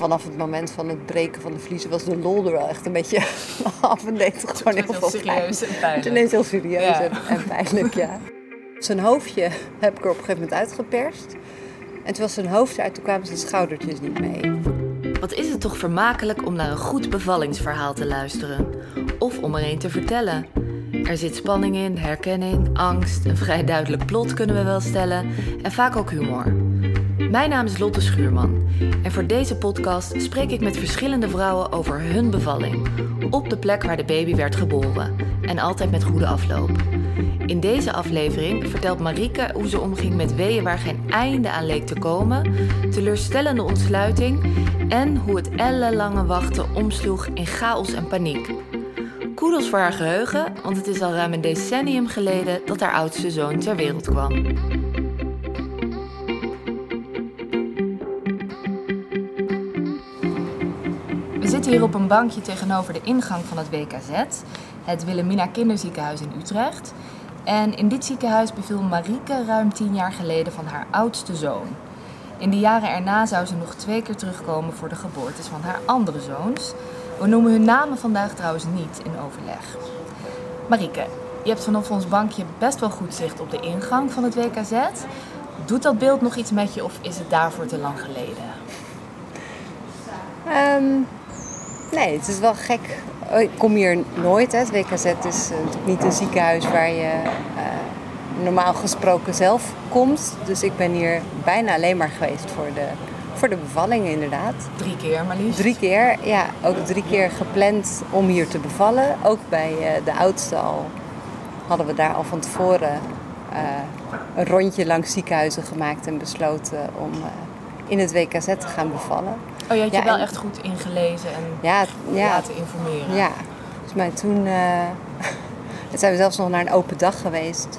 vanaf het moment van het breken van de vliezen was de lol er wel echt een beetje af en deed het gewoon heel, heel serieus en pijnlijk. Het ineens heel serieus en, en pijnlijk, ja. Zijn hoofdje heb ik er op een gegeven moment uitgeperst. En toen was zijn hoofd eruit, toen kwamen zijn schoudertjes niet mee. Wat is het toch vermakelijk om naar een goed bevallingsverhaal te luisteren? Of om er een te vertellen? Er zit spanning in, herkenning, angst, een vrij duidelijk plot kunnen we wel stellen en vaak ook humor. Mijn naam is Lotte Schuurman en voor deze podcast spreek ik met verschillende vrouwen over hun bevalling. Op de plek waar de baby werd geboren en altijd met goede afloop. In deze aflevering vertelt Marieke hoe ze omging met weeën waar geen einde aan leek te komen, teleurstellende ontsluiting en hoe het ellenlange wachten omsloeg in chaos en paniek. Koedels voor haar geheugen, want het is al ruim een decennium geleden dat haar oudste zoon ter wereld kwam. Hier op een bankje tegenover de ingang van het WKZ, het Wilhelmina Kinderziekenhuis in Utrecht. En in dit ziekenhuis beviel Marieke ruim tien jaar geleden van haar oudste zoon. In de jaren erna zou ze nog twee keer terugkomen voor de geboortes van haar andere zoons. We noemen hun namen vandaag trouwens niet in overleg. Marieke, je hebt vanaf ons bankje best wel goed zicht op de ingang van het WKZ. Doet dat beeld nog iets met je of is het daarvoor te lang geleden? Um, nee, het is wel gek. Oh, ik kom hier nooit. Hè. Het WKZ is uh, natuurlijk niet een ziekenhuis waar je uh, normaal gesproken zelf komt. Dus ik ben hier bijna alleen maar geweest voor de, voor de bevalling inderdaad. Drie keer maar liefst? Drie keer, ja. Ook drie keer gepland om hier te bevallen. Ook bij uh, de oudste al hadden we daar al van tevoren een rondje langs ziekenhuizen gemaakt en besloten om in het WKZ te gaan bevallen. Oh, je had je ja, wel en... echt goed ingelezen en ja, ja, laten informeren. Ja, volgens mij toen uh, zijn we zelfs nog naar een open dag geweest.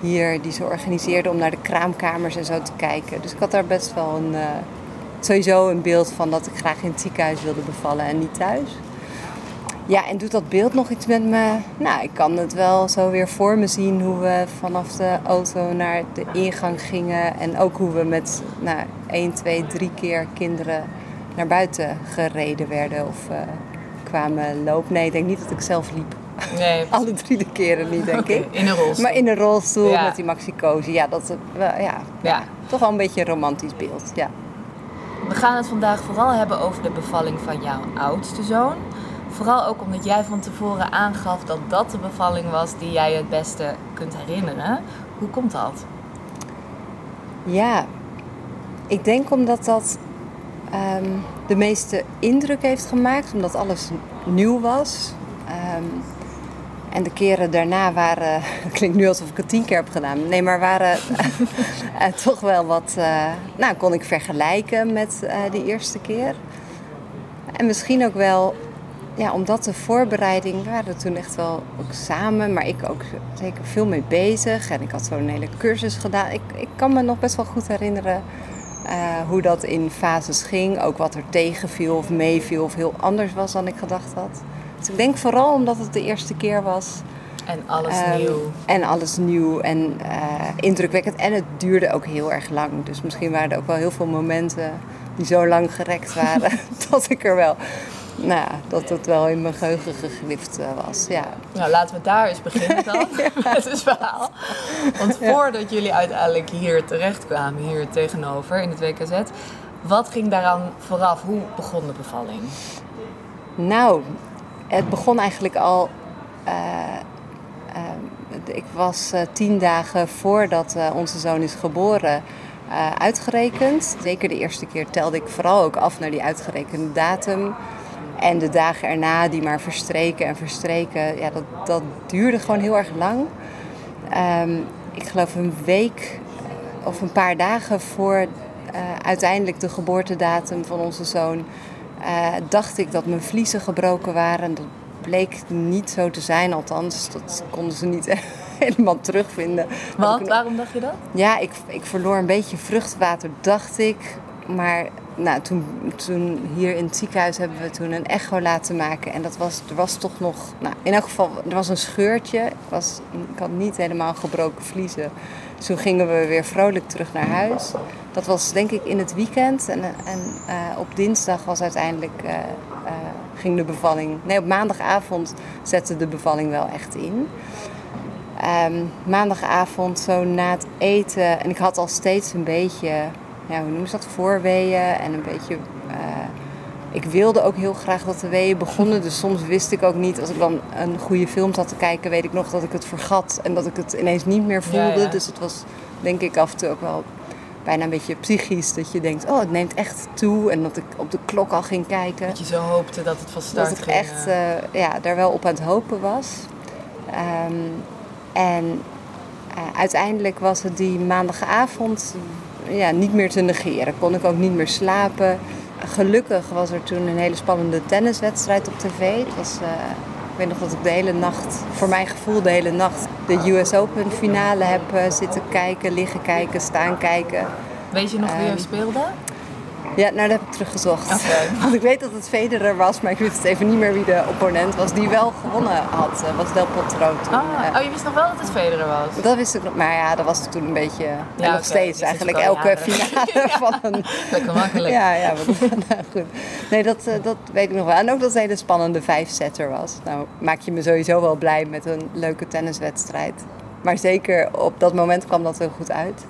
Hier, die ze organiseerden om naar de kraamkamers en zo te kijken. Dus ik had daar best wel een, uh, sowieso een beeld van dat ik graag in het ziekenhuis wilde bevallen en niet thuis. Ja, en doet dat beeld nog iets met me? Nou, ik kan het wel zo weer voor me zien hoe we vanaf de auto naar de ingang gingen. En ook hoe we met nou, 1, 2, 3 keer kinderen naar buiten gereden werden of uh, kwamen lopen. Nee, ik denk niet dat ik zelf liep. Nee, Alle drie de keren niet, denk okay, ik. In een rolstoel. Maar in een rolstoel ja. met die maxicosi. Ja, dat ja, toch wel een beetje een romantisch beeld. Ja. We gaan het vandaag vooral hebben over de bevalling van jouw oudste zoon. Vooral ook omdat jij van tevoren aangaf dat dat de bevalling was die jij het beste kunt herinneren. Hoe komt dat? Ja, ik denk omdat dat um, de meeste indruk heeft gemaakt, omdat alles nieuw was. Um, en de keren daarna waren, klinkt nu alsof ik het tien keer heb gedaan, nee, maar waren uh, toch wel wat, uh, nou, kon ik vergelijken met uh, de eerste keer. En misschien ook wel, ja, omdat de voorbereiding, we waren toen echt wel ook samen, maar ik ook zeker veel mee bezig. En ik had zo'n hele cursus gedaan. Ik, ik kan me nog best wel goed herinneren uh, hoe dat in fases ging. Ook wat er tegenviel of meeviel of heel anders was dan ik gedacht had. Dus ik denk vooral omdat het de eerste keer was. En alles um, nieuw. En alles nieuw en uh, indrukwekkend. En het duurde ook heel erg lang. Dus misschien waren er ook wel heel veel momenten die zo lang gerekt waren. dat ik er wel nou ja, dat het wel in mijn geheugen gegrift uh, was. Ja. Nou, laten we daar eens beginnen dan ja. met het verhaal. Want voordat jullie uiteindelijk hier terechtkwamen, hier tegenover in het WKZ, wat ging daaraan vooraf? Hoe begon de bevalling? Nou, het begon eigenlijk al. Uh, uh, ik was tien dagen voordat onze zoon is geboren. uitgerekend. Zeker de eerste keer telde ik vooral ook af naar die uitgerekende datum. En de dagen erna die maar verstreken en verstreken, ja, dat, dat duurde gewoon heel erg lang. Um, ik geloof een week of een paar dagen voor uh, uiteindelijk de geboortedatum van onze zoon, uh, dacht ik dat mijn vliezen gebroken waren. Dat bleek niet zo te zijn, althans, dat konden ze niet helemaal terugvinden. Wat? Waarom dacht je dat? Ja, ik, ik verloor een beetje vruchtwater, dacht ik. Maar nou, toen, toen hier in het ziekenhuis hebben we toen een echo laten maken. En dat was, er was toch nog, nou, in elk geval, er was een scheurtje. Was, ik had niet helemaal gebroken vliezen. Dus toen gingen we weer vrolijk terug naar huis. Dat was denk ik in het weekend. En, en uh, op dinsdag was uiteindelijk, uh, uh, ging de bevalling... Nee, op maandagavond zette de bevalling wel echt in. Um, maandagavond zo na het eten. En ik had al steeds een beetje, ja, hoe noemen ze dat, voorweeën. En een beetje ik wilde ook heel graag dat de weeën begonnen. Dus soms wist ik ook niet, als ik dan een goede film zat te kijken, weet ik nog dat ik het vergat en dat ik het ineens niet meer voelde. Ja, ja. Dus het was denk ik af en toe ook wel bijna een beetje psychisch. Dat je denkt, oh het neemt echt toe. En dat ik op de klok al ging kijken. Dat je zo hoopte dat het van start ging. Dat ik echt uh, ja, daar wel op aan het hopen was. Um, en uh, uiteindelijk was het die maandagavond ja, niet meer te negeren. Kon ik ook niet meer slapen gelukkig was er toen een hele spannende tenniswedstrijd op tv. Het was, uh, ik weet nog dat ik de hele nacht, voor mijn gevoel de hele nacht, de US Open finale heb uh, zitten kijken, liggen kijken, staan kijken. Weet je nog wie er speelde? Ja, nou dat heb ik teruggezocht. Okay. Want ik weet dat het Federer was, maar ik wist het even niet meer wie de opponent was die wel gewonnen had. Dat was Del Potro toen. Ah, oh, je wist nog wel dat het Federer was? Dat wist ik nog, maar ja, dat was toen een beetje... Ja, en nog okay. steeds eigenlijk elke finale van een... Lekker makkelijk. Ja, ja, maar, nou, goed. Nee, dat, dat weet ik nog wel. En ook dat het een hele spannende vijfsetter was. Nou, maak je me sowieso wel blij met een leuke tenniswedstrijd. Maar zeker op dat moment kwam dat heel goed uit.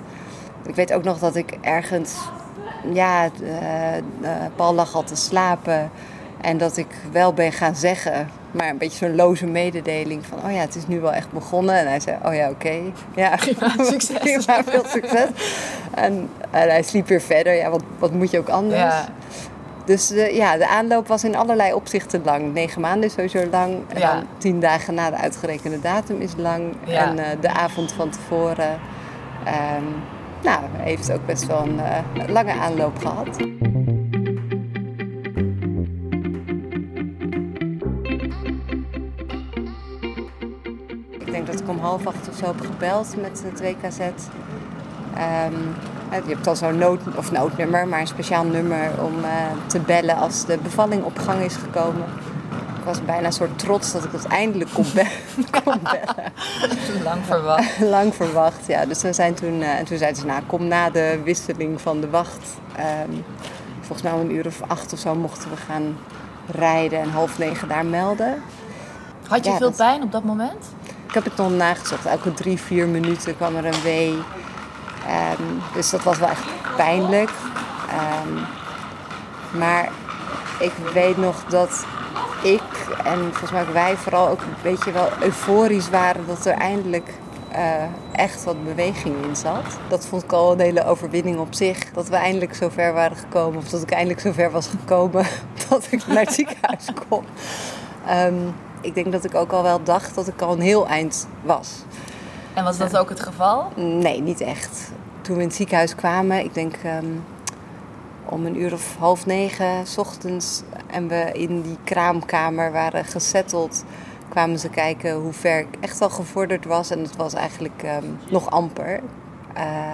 Ik weet ook nog dat ik ergens ja, uh, uh, Paul lag al te slapen. En dat ik wel ben gaan zeggen, maar een beetje zo'n loze mededeling van... oh ja, het is nu wel echt begonnen. En hij zei, oh ja, oké. Okay. Ja, succes. Prima, veel succes. En, en, hij sliep weer verder. Ja, wat, wat moet je ook anders? Ja. Dus de, ja, de aanloop was in allerlei opzichten lang. Negen maanden is sowieso lang. En ja. dan tien dagen na de uitgerekende datum is lang. Ja. En uh, de avond van tevoren... Um, nou, heeft ook best wel een uh, lange aanloop gehad. Ik denk dat ik om half acht of zo heb gebeld met het WKZ. Um, je hebt dan zo'n nood, of noodnummer, maar een speciaal nummer om uh, te bellen als de bevalling op gang is gekomen ik was bijna een soort trots dat ik het eindelijk kon, kon bellen. Lang verwacht. Lang verwacht, ja. Dus we zijn toen, uh, en toen zeiden ze, nou kom na de wisseling van de wacht. Um, volgens mij om een uur of acht of zo mochten we gaan rijden en half negen daar melden. Had je ja, veel dat... pijn op dat moment? Ik heb het nog nagezocht. Elke drie, vier minuten kwam er een wee. Um, dus dat was wel echt pijnlijk. Um, maar ik weet nog dat ik en volgens mij ook wij vooral ook een beetje wel euforisch waren dat er eindelijk uh, echt wat beweging in zat. Dat vond ik al een hele overwinning op zich. Dat we eindelijk zo ver waren gekomen. Of dat ik eindelijk zo ver was gekomen dat ik naar het ziekenhuis kon. Um, ik denk dat ik ook al wel dacht dat ik al een heel eind was. En was dat uh, ook het geval? Nee, niet echt. Toen we in het ziekenhuis kwamen, ik denk um, om een uur of half negen s ochtends en we in die kraamkamer waren gesetteld, kwamen ze kijken hoe ver ik echt al gevorderd was. En het was eigenlijk um, nog amper. Uh,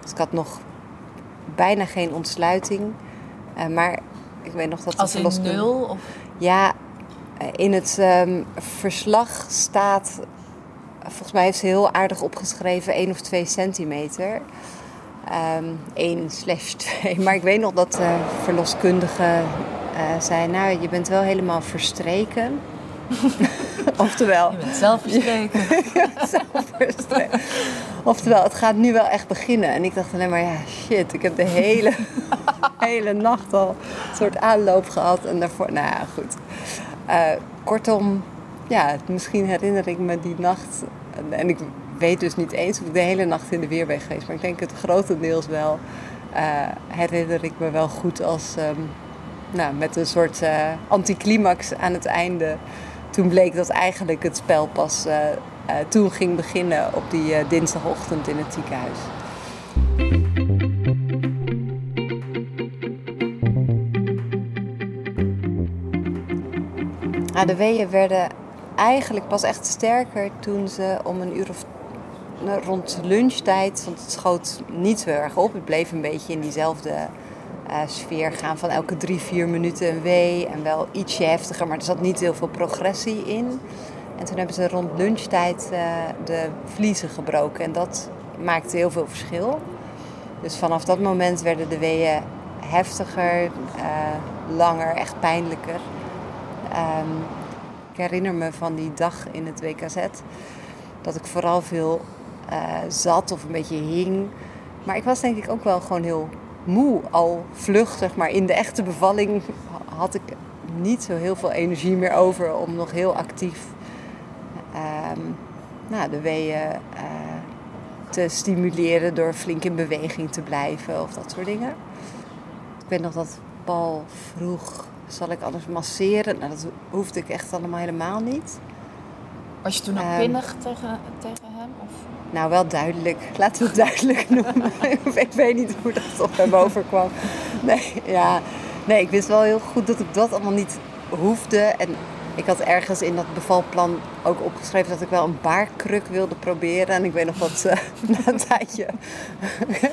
dus ik had nog bijna geen ontsluiting. Uh, maar ik weet nog dat Als in nul? Of? Ja, in het um, verslag staat... Volgens mij heeft ze heel aardig opgeschreven 1 of 2 centimeter. Um, 1 slash 2. Maar ik weet nog dat de verloskundige zei: Nou, je bent wel helemaal verstreken. Oftewel. Je bent zelf verstreken. zelf verstreken. Oftewel, het gaat nu wel echt beginnen. En ik dacht alleen maar: ja, shit, ik heb de hele, hele nacht al een soort aanloop gehad. En daarvoor, nou ja, goed. Uh, kortom, ja, misschien herinner ik me die nacht. En ik weet dus niet eens of ik de hele nacht in de weer ben geweest. Maar ik denk het grotendeels wel. Uh, herinner ik me wel goed als. Um, nou, met een soort uh, anticlimax aan het einde. Toen bleek dat eigenlijk het spel pas uh, uh, toen ging beginnen op die dinsdagochtend in het ziekenhuis. Nou, de weeën werden eigenlijk pas echt sterker toen ze om een uur of rond lunchtijd, want het schoot niet zo erg op. Het bleef een beetje in diezelfde uh, sfeer gaan van elke drie, vier minuten een wee. En wel ietsje heftiger, maar er zat niet heel veel progressie in. En toen hebben ze rond lunchtijd uh, de vliezen gebroken. En dat maakte heel veel verschil. Dus vanaf dat moment werden de weeën heftiger, uh, langer, echt pijnlijker. Ehm, ik herinner me van die dag in het WKZ dat ik vooral veel zat of een beetje hing. Maar ik was denk ik ook wel gewoon heel moe, al vluchtig. Maar in de echte bevalling had ik niet zo heel veel energie meer over om nog heel actief um, nou, de weeën uh, te stimuleren door flink in beweging te blijven of dat soort dingen. Ik weet nog dat Paul vroeg, zal ik anders masseren? Nou, dat hoefde ik echt allemaal helemaal niet. Was je toen ook um, pinnig tegen, tegen? Nou, wel duidelijk. Laten we het duidelijk noemen. ik weet niet hoe dat op hem overkwam. Nee, ja. nee, ik wist wel heel goed dat ik dat allemaal niet hoefde. En ik had ergens in dat bevalplan ook opgeschreven dat ik wel een baarkruk wilde proberen. En ik weet nog wat uh, na een tijdje.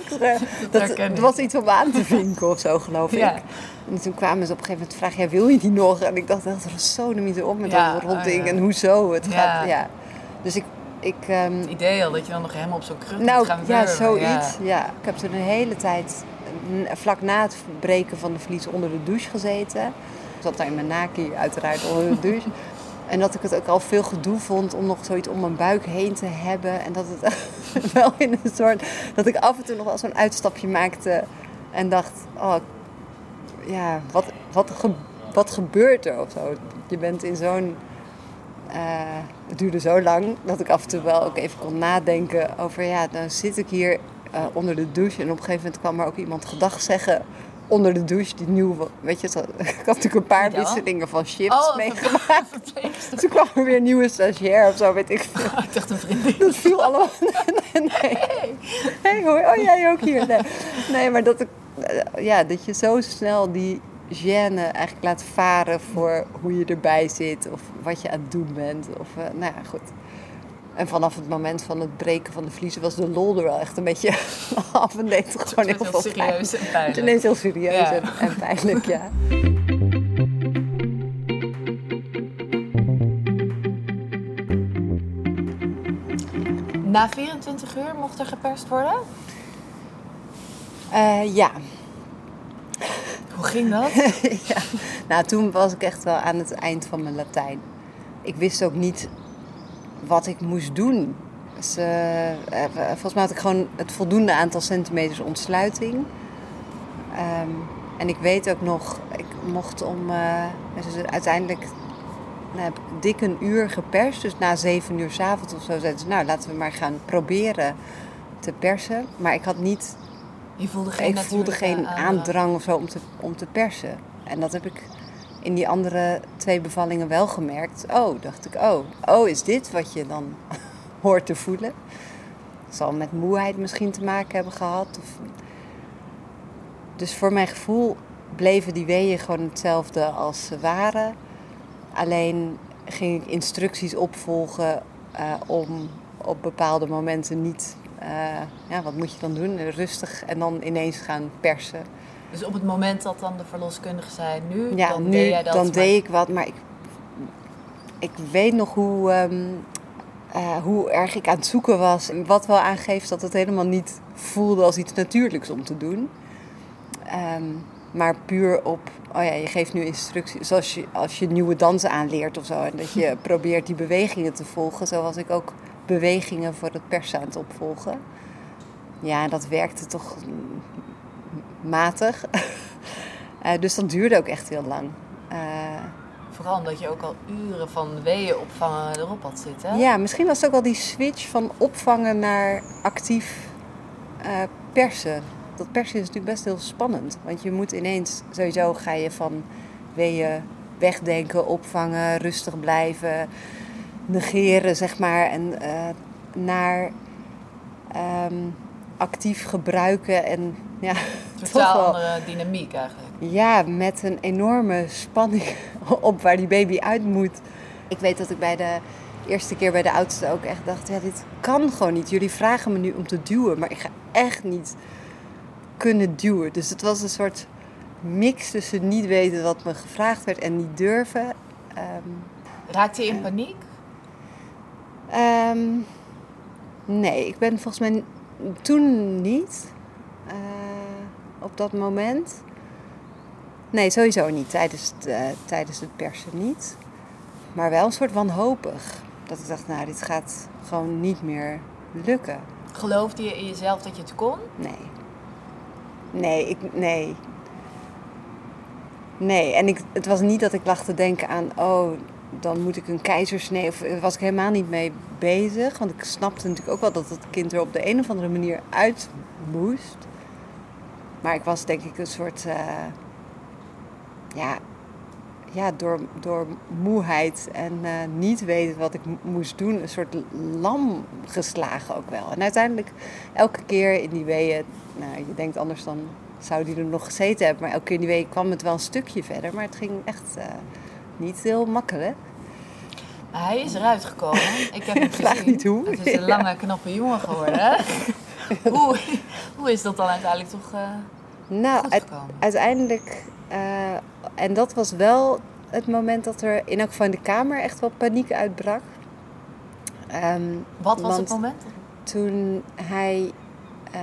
dat, dat was iets om aan te vinken of zo, geloof ik. En toen kwamen ze op een gegeven moment vragen: ja, wil je die nog? En ik dacht echt, zo niet op met ja, dat rotding oh, en hoezo het gaat. Ja. Dus ik. Ik um, het idee al dat je dan nog helemaal op zo'n kruk nou, moet gaan ja, zoiets. Ja. Ik heb toen een hele tijd, vlak na het breken van de vlies, onder de douche gezeten zat daar in mijn naki uiteraard onder de douche. En dat ik het ook al veel gedoe vond om nog zoiets om mijn buik heen te hebben. En dat het wel in een soort. Dat ik af en toe nog wel zo'n uitstapje maakte. En dacht: oh, ja, wat, wat, wat gebeurt er of zo? Je bent in zo'n. Uh, het duurde zo lang dat ik af en toe wel ook even kon nadenken over: ja, dan zit ik hier uh, onder de douche. En op een gegeven moment kwam er ook iemand gedag zeggen onder de douche die nieuwe, weet je, ik had natuurlijk een paar wisselingen van shifts oh, meegemaakt. Toen kwam er weer een nieuwe stagiair of zo, weet ik veel. Oh, ik dacht een vriendin. Dat viel allemaal. nee. nee. Hey, hoor. Oh, jij ook hier. Nee. nee, maar dat ik, eh, ja, dat je zo snel die gêne eigenlijk laat varen voor hoe je erbij zit of wat je aan het doen bent. Of, uh, nou ja, goed. En vanaf het moment van het breken van de vliezen was de lol er wel echt een beetje af en deed het gewoon heel, veel serieus en pijnlijk. Ineens heel serieus en, en pijnlijk, ja. Na 24 uur mocht er geperst worden? Uh, ja. Dat? ja. Nou, toen was ik echt wel aan het eind van mijn Latijn. Ik wist ook niet wat ik moest doen. Dus, uh, volgens mij had ik gewoon het voldoende aantal centimeters ontsluiting. Um, en ik weet ook nog, ik mocht om uh, dus uiteindelijk nou, heb ik dik een uur geperst. Dus na zeven uur s avonds of zo zeiden ze, nou laten we maar gaan proberen te persen. Maar ik had niet. Je voelde geen, ik voelde geen aandrang of zo om te, om te persen. En dat heb ik in die andere twee bevallingen wel gemerkt. Oh, dacht ik, oh, oh, is dit wat je dan hoort te voelen? Het zal met moeheid misschien te maken hebben gehad. Of... Dus voor mijn gevoel bleven die weeën gewoon hetzelfde als ze waren. Alleen ging ik instructies opvolgen uh, om op bepaalde momenten niet. Uh, ja, wat moet je dan doen? Rustig en dan ineens gaan persen. Dus op het moment dat dan de verloskundige zei, nu, ja, dan nu, deed jij dat. Dan deed ik wat, maar ik, ik weet nog hoe, um, uh, hoe erg ik aan het zoeken was. Wat wel aangeeft dat het helemaal niet voelde als iets natuurlijks om te doen. Um, maar puur op, oh ja, je geeft nu instructies. Zoals je, als je nieuwe dansen aanleert of zo. En dat je probeert die bewegingen te volgen. Zo was ik ook bewegingen voor het persen aan het opvolgen. Ja, dat werkte toch matig. uh, dus dat duurde ook echt heel lang. Uh, Vooral omdat je ook al uren van weeën opvangen erop had zitten. Ja, misschien was het ook wel die switch van opvangen naar actief uh, persen. Dat persen is natuurlijk best heel spannend. Want je moet ineens, sowieso ga je van weeën wegdenken, opvangen, rustig blijven, negeren, zeg maar. En naar um, actief gebruiken en ja, totaal wel, andere dynamiek eigenlijk. Ja, met een enorme spanning op waar die baby uit moet. Ik weet dat ik bij de eerste keer bij de oudste ook echt dacht: ja, dit kan gewoon niet. Jullie vragen me nu om te duwen, maar ik ga echt niet kunnen duwen. Dus het was een soort mix tussen niet weten wat me gevraagd werd en niet durven. Um, Raakte je in paniek? Um, nee, ik ben volgens mij toen niet. Uh, op dat moment. Nee, sowieso niet. Tijdens het, uh, tijdens het persen niet. Maar wel een soort wanhopig. Dat ik dacht, nou, dit gaat gewoon niet meer lukken. Geloofde je in jezelf dat je het kon? Nee. Nee, ik, nee. Nee, en ik, het was niet dat ik lag te denken aan, oh, dan moet ik een keizersnee. Of daar was ik helemaal niet mee bezig. Want ik snapte natuurlijk ook wel dat het kind er op de een of andere manier uit moest. Maar ik was denk ik een soort, uh, ja, ja, door, door moeheid en uh, niet weten wat ik moest doen, een soort lam geslagen ook wel. En uiteindelijk elke keer in die weeën, nou je denkt anders dan zou die er nog gezeten hebben, maar elke keer in die weeën kwam het wel een stukje verder, maar het ging echt niet heel makkelijk. Hij is eruit gekomen. Ik heb hem Vraag niet hoe. Het is een lange, knappe jongen geworden. hoe, hoe is dat dan uiteindelijk toch uh, nou, goed gekomen? uiteindelijk uh, en dat was wel het moment dat er in elk geval in de kamer echt wel paniek uitbrak. Um, Wat was het moment? Toen hij uh,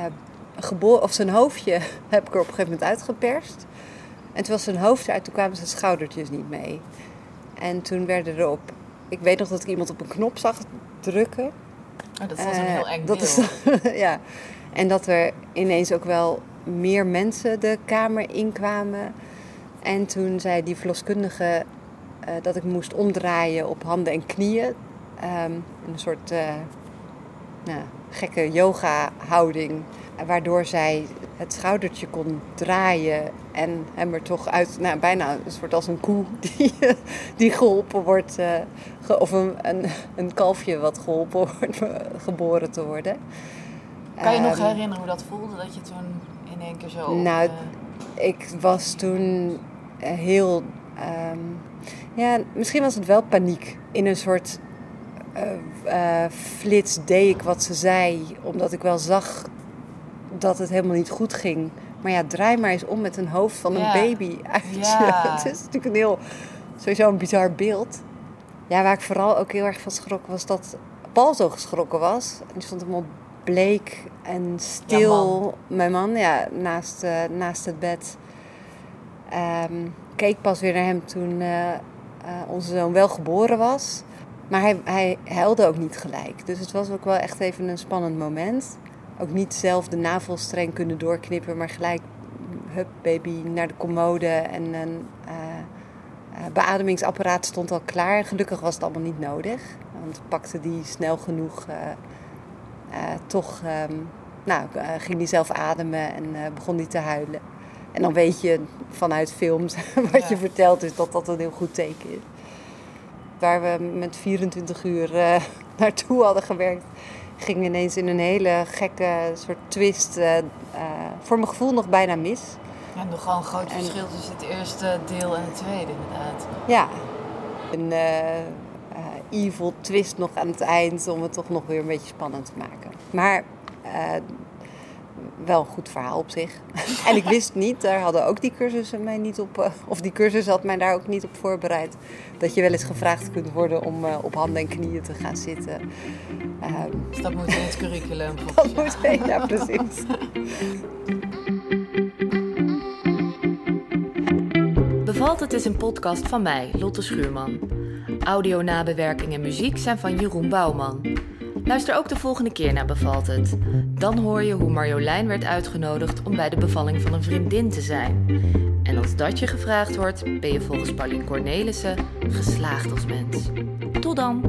geboren, of zijn hoofdje heb ik er op een gegeven moment uitgeperst. En toen was zijn hoofd eruit, toen kwamen zijn schoudertjes niet mee. En toen werden er op, ik weet nog dat ik iemand op een knop zag drukken. Oh, dat was een heel eng dat is, Ja, en dat er ineens ook wel meer mensen de kamer inkwamen. En toen zei die verloskundige uh, dat ik moest omdraaien op handen en knieën. Um, een soort uh, nou, gekke yoga-houding. Waardoor zij het schoudertje kon draaien en hem er toch uit, nou, bijna een soort als een koe die, die geholpen wordt, uh, ge, of een, een, een, kalfje wat geholpen wordt geboren te worden. Kan je um, nog herinneren hoe dat voelde, dat je toen in één keer zo... Nou, ik was toen heel. Um, ja, misschien was het wel paniek. In een soort uh, flits deed ik wat ze zei, omdat ik wel zag dat het helemaal niet goed ging. Maar ja, draai maar eens om met een hoofd van een baby uit ja. het is natuurlijk een heel, sowieso een bizar beeld. Ja, waar ik vooral ook heel erg van schrok was dat Paul zo geschrokken was. En die stond helemaal bleek en stil. man. Mijn man, ja, naast, uh, naast het bed. Um, keek pas weer naar hem toen uh, uh, onze zoon wel geboren was. Maar hij, hij huilde ook niet gelijk. Dus het was ook wel echt even een spannend moment. Ook niet zelf de navelstreng kunnen doorknippen, maar gelijk, hup, baby, naar de commode. En een uh, beademingsapparaat stond al klaar. Gelukkig was het allemaal niet nodig. Want pakte die snel genoeg toch, um, nou, ging hij zelf ademen en begon hij te huilen. En dan weet je vanuit films wat je vertelt, is dat dat een heel goed teken is. Waar we met 24 uur naartoe hadden gewerkt, ging ineens in een hele gekke soort twist. Uh, uh, voor mijn gevoel nog bijna mis. Ja, nog gewoon een groot verschil tussen het eerste deel en het tweede, inderdaad. Ja, een evil twist nog aan het eind om het toch nog weer een beetje spannend te maken. Maar wel een goed verhaal op zich. en ik wist niet, daar hadden ook die cursussen mij niet op, uh, of die cursus had mij daar ook niet op voorbereid, dat je wel eens gevraagd kunt worden om uh, op handen en knieën te gaan zitten. Um, dus dat moet in het curriculum. dat moet, ja, precies. Bevalt het is een podcast van mij, Lotte Schuurman. Audio nabewerking en muziek zijn van Jeroen Bouwman. Luister ook de volgende keer naar Bevalt het. Dan hoor je hoe Marjolein werd uitgenodigd om bij de bevalling van een vriendin te zijn. En als dat je gevraagd wordt, ben je volgens Pauline Cornelissen geslaagd als mens. Tot dan!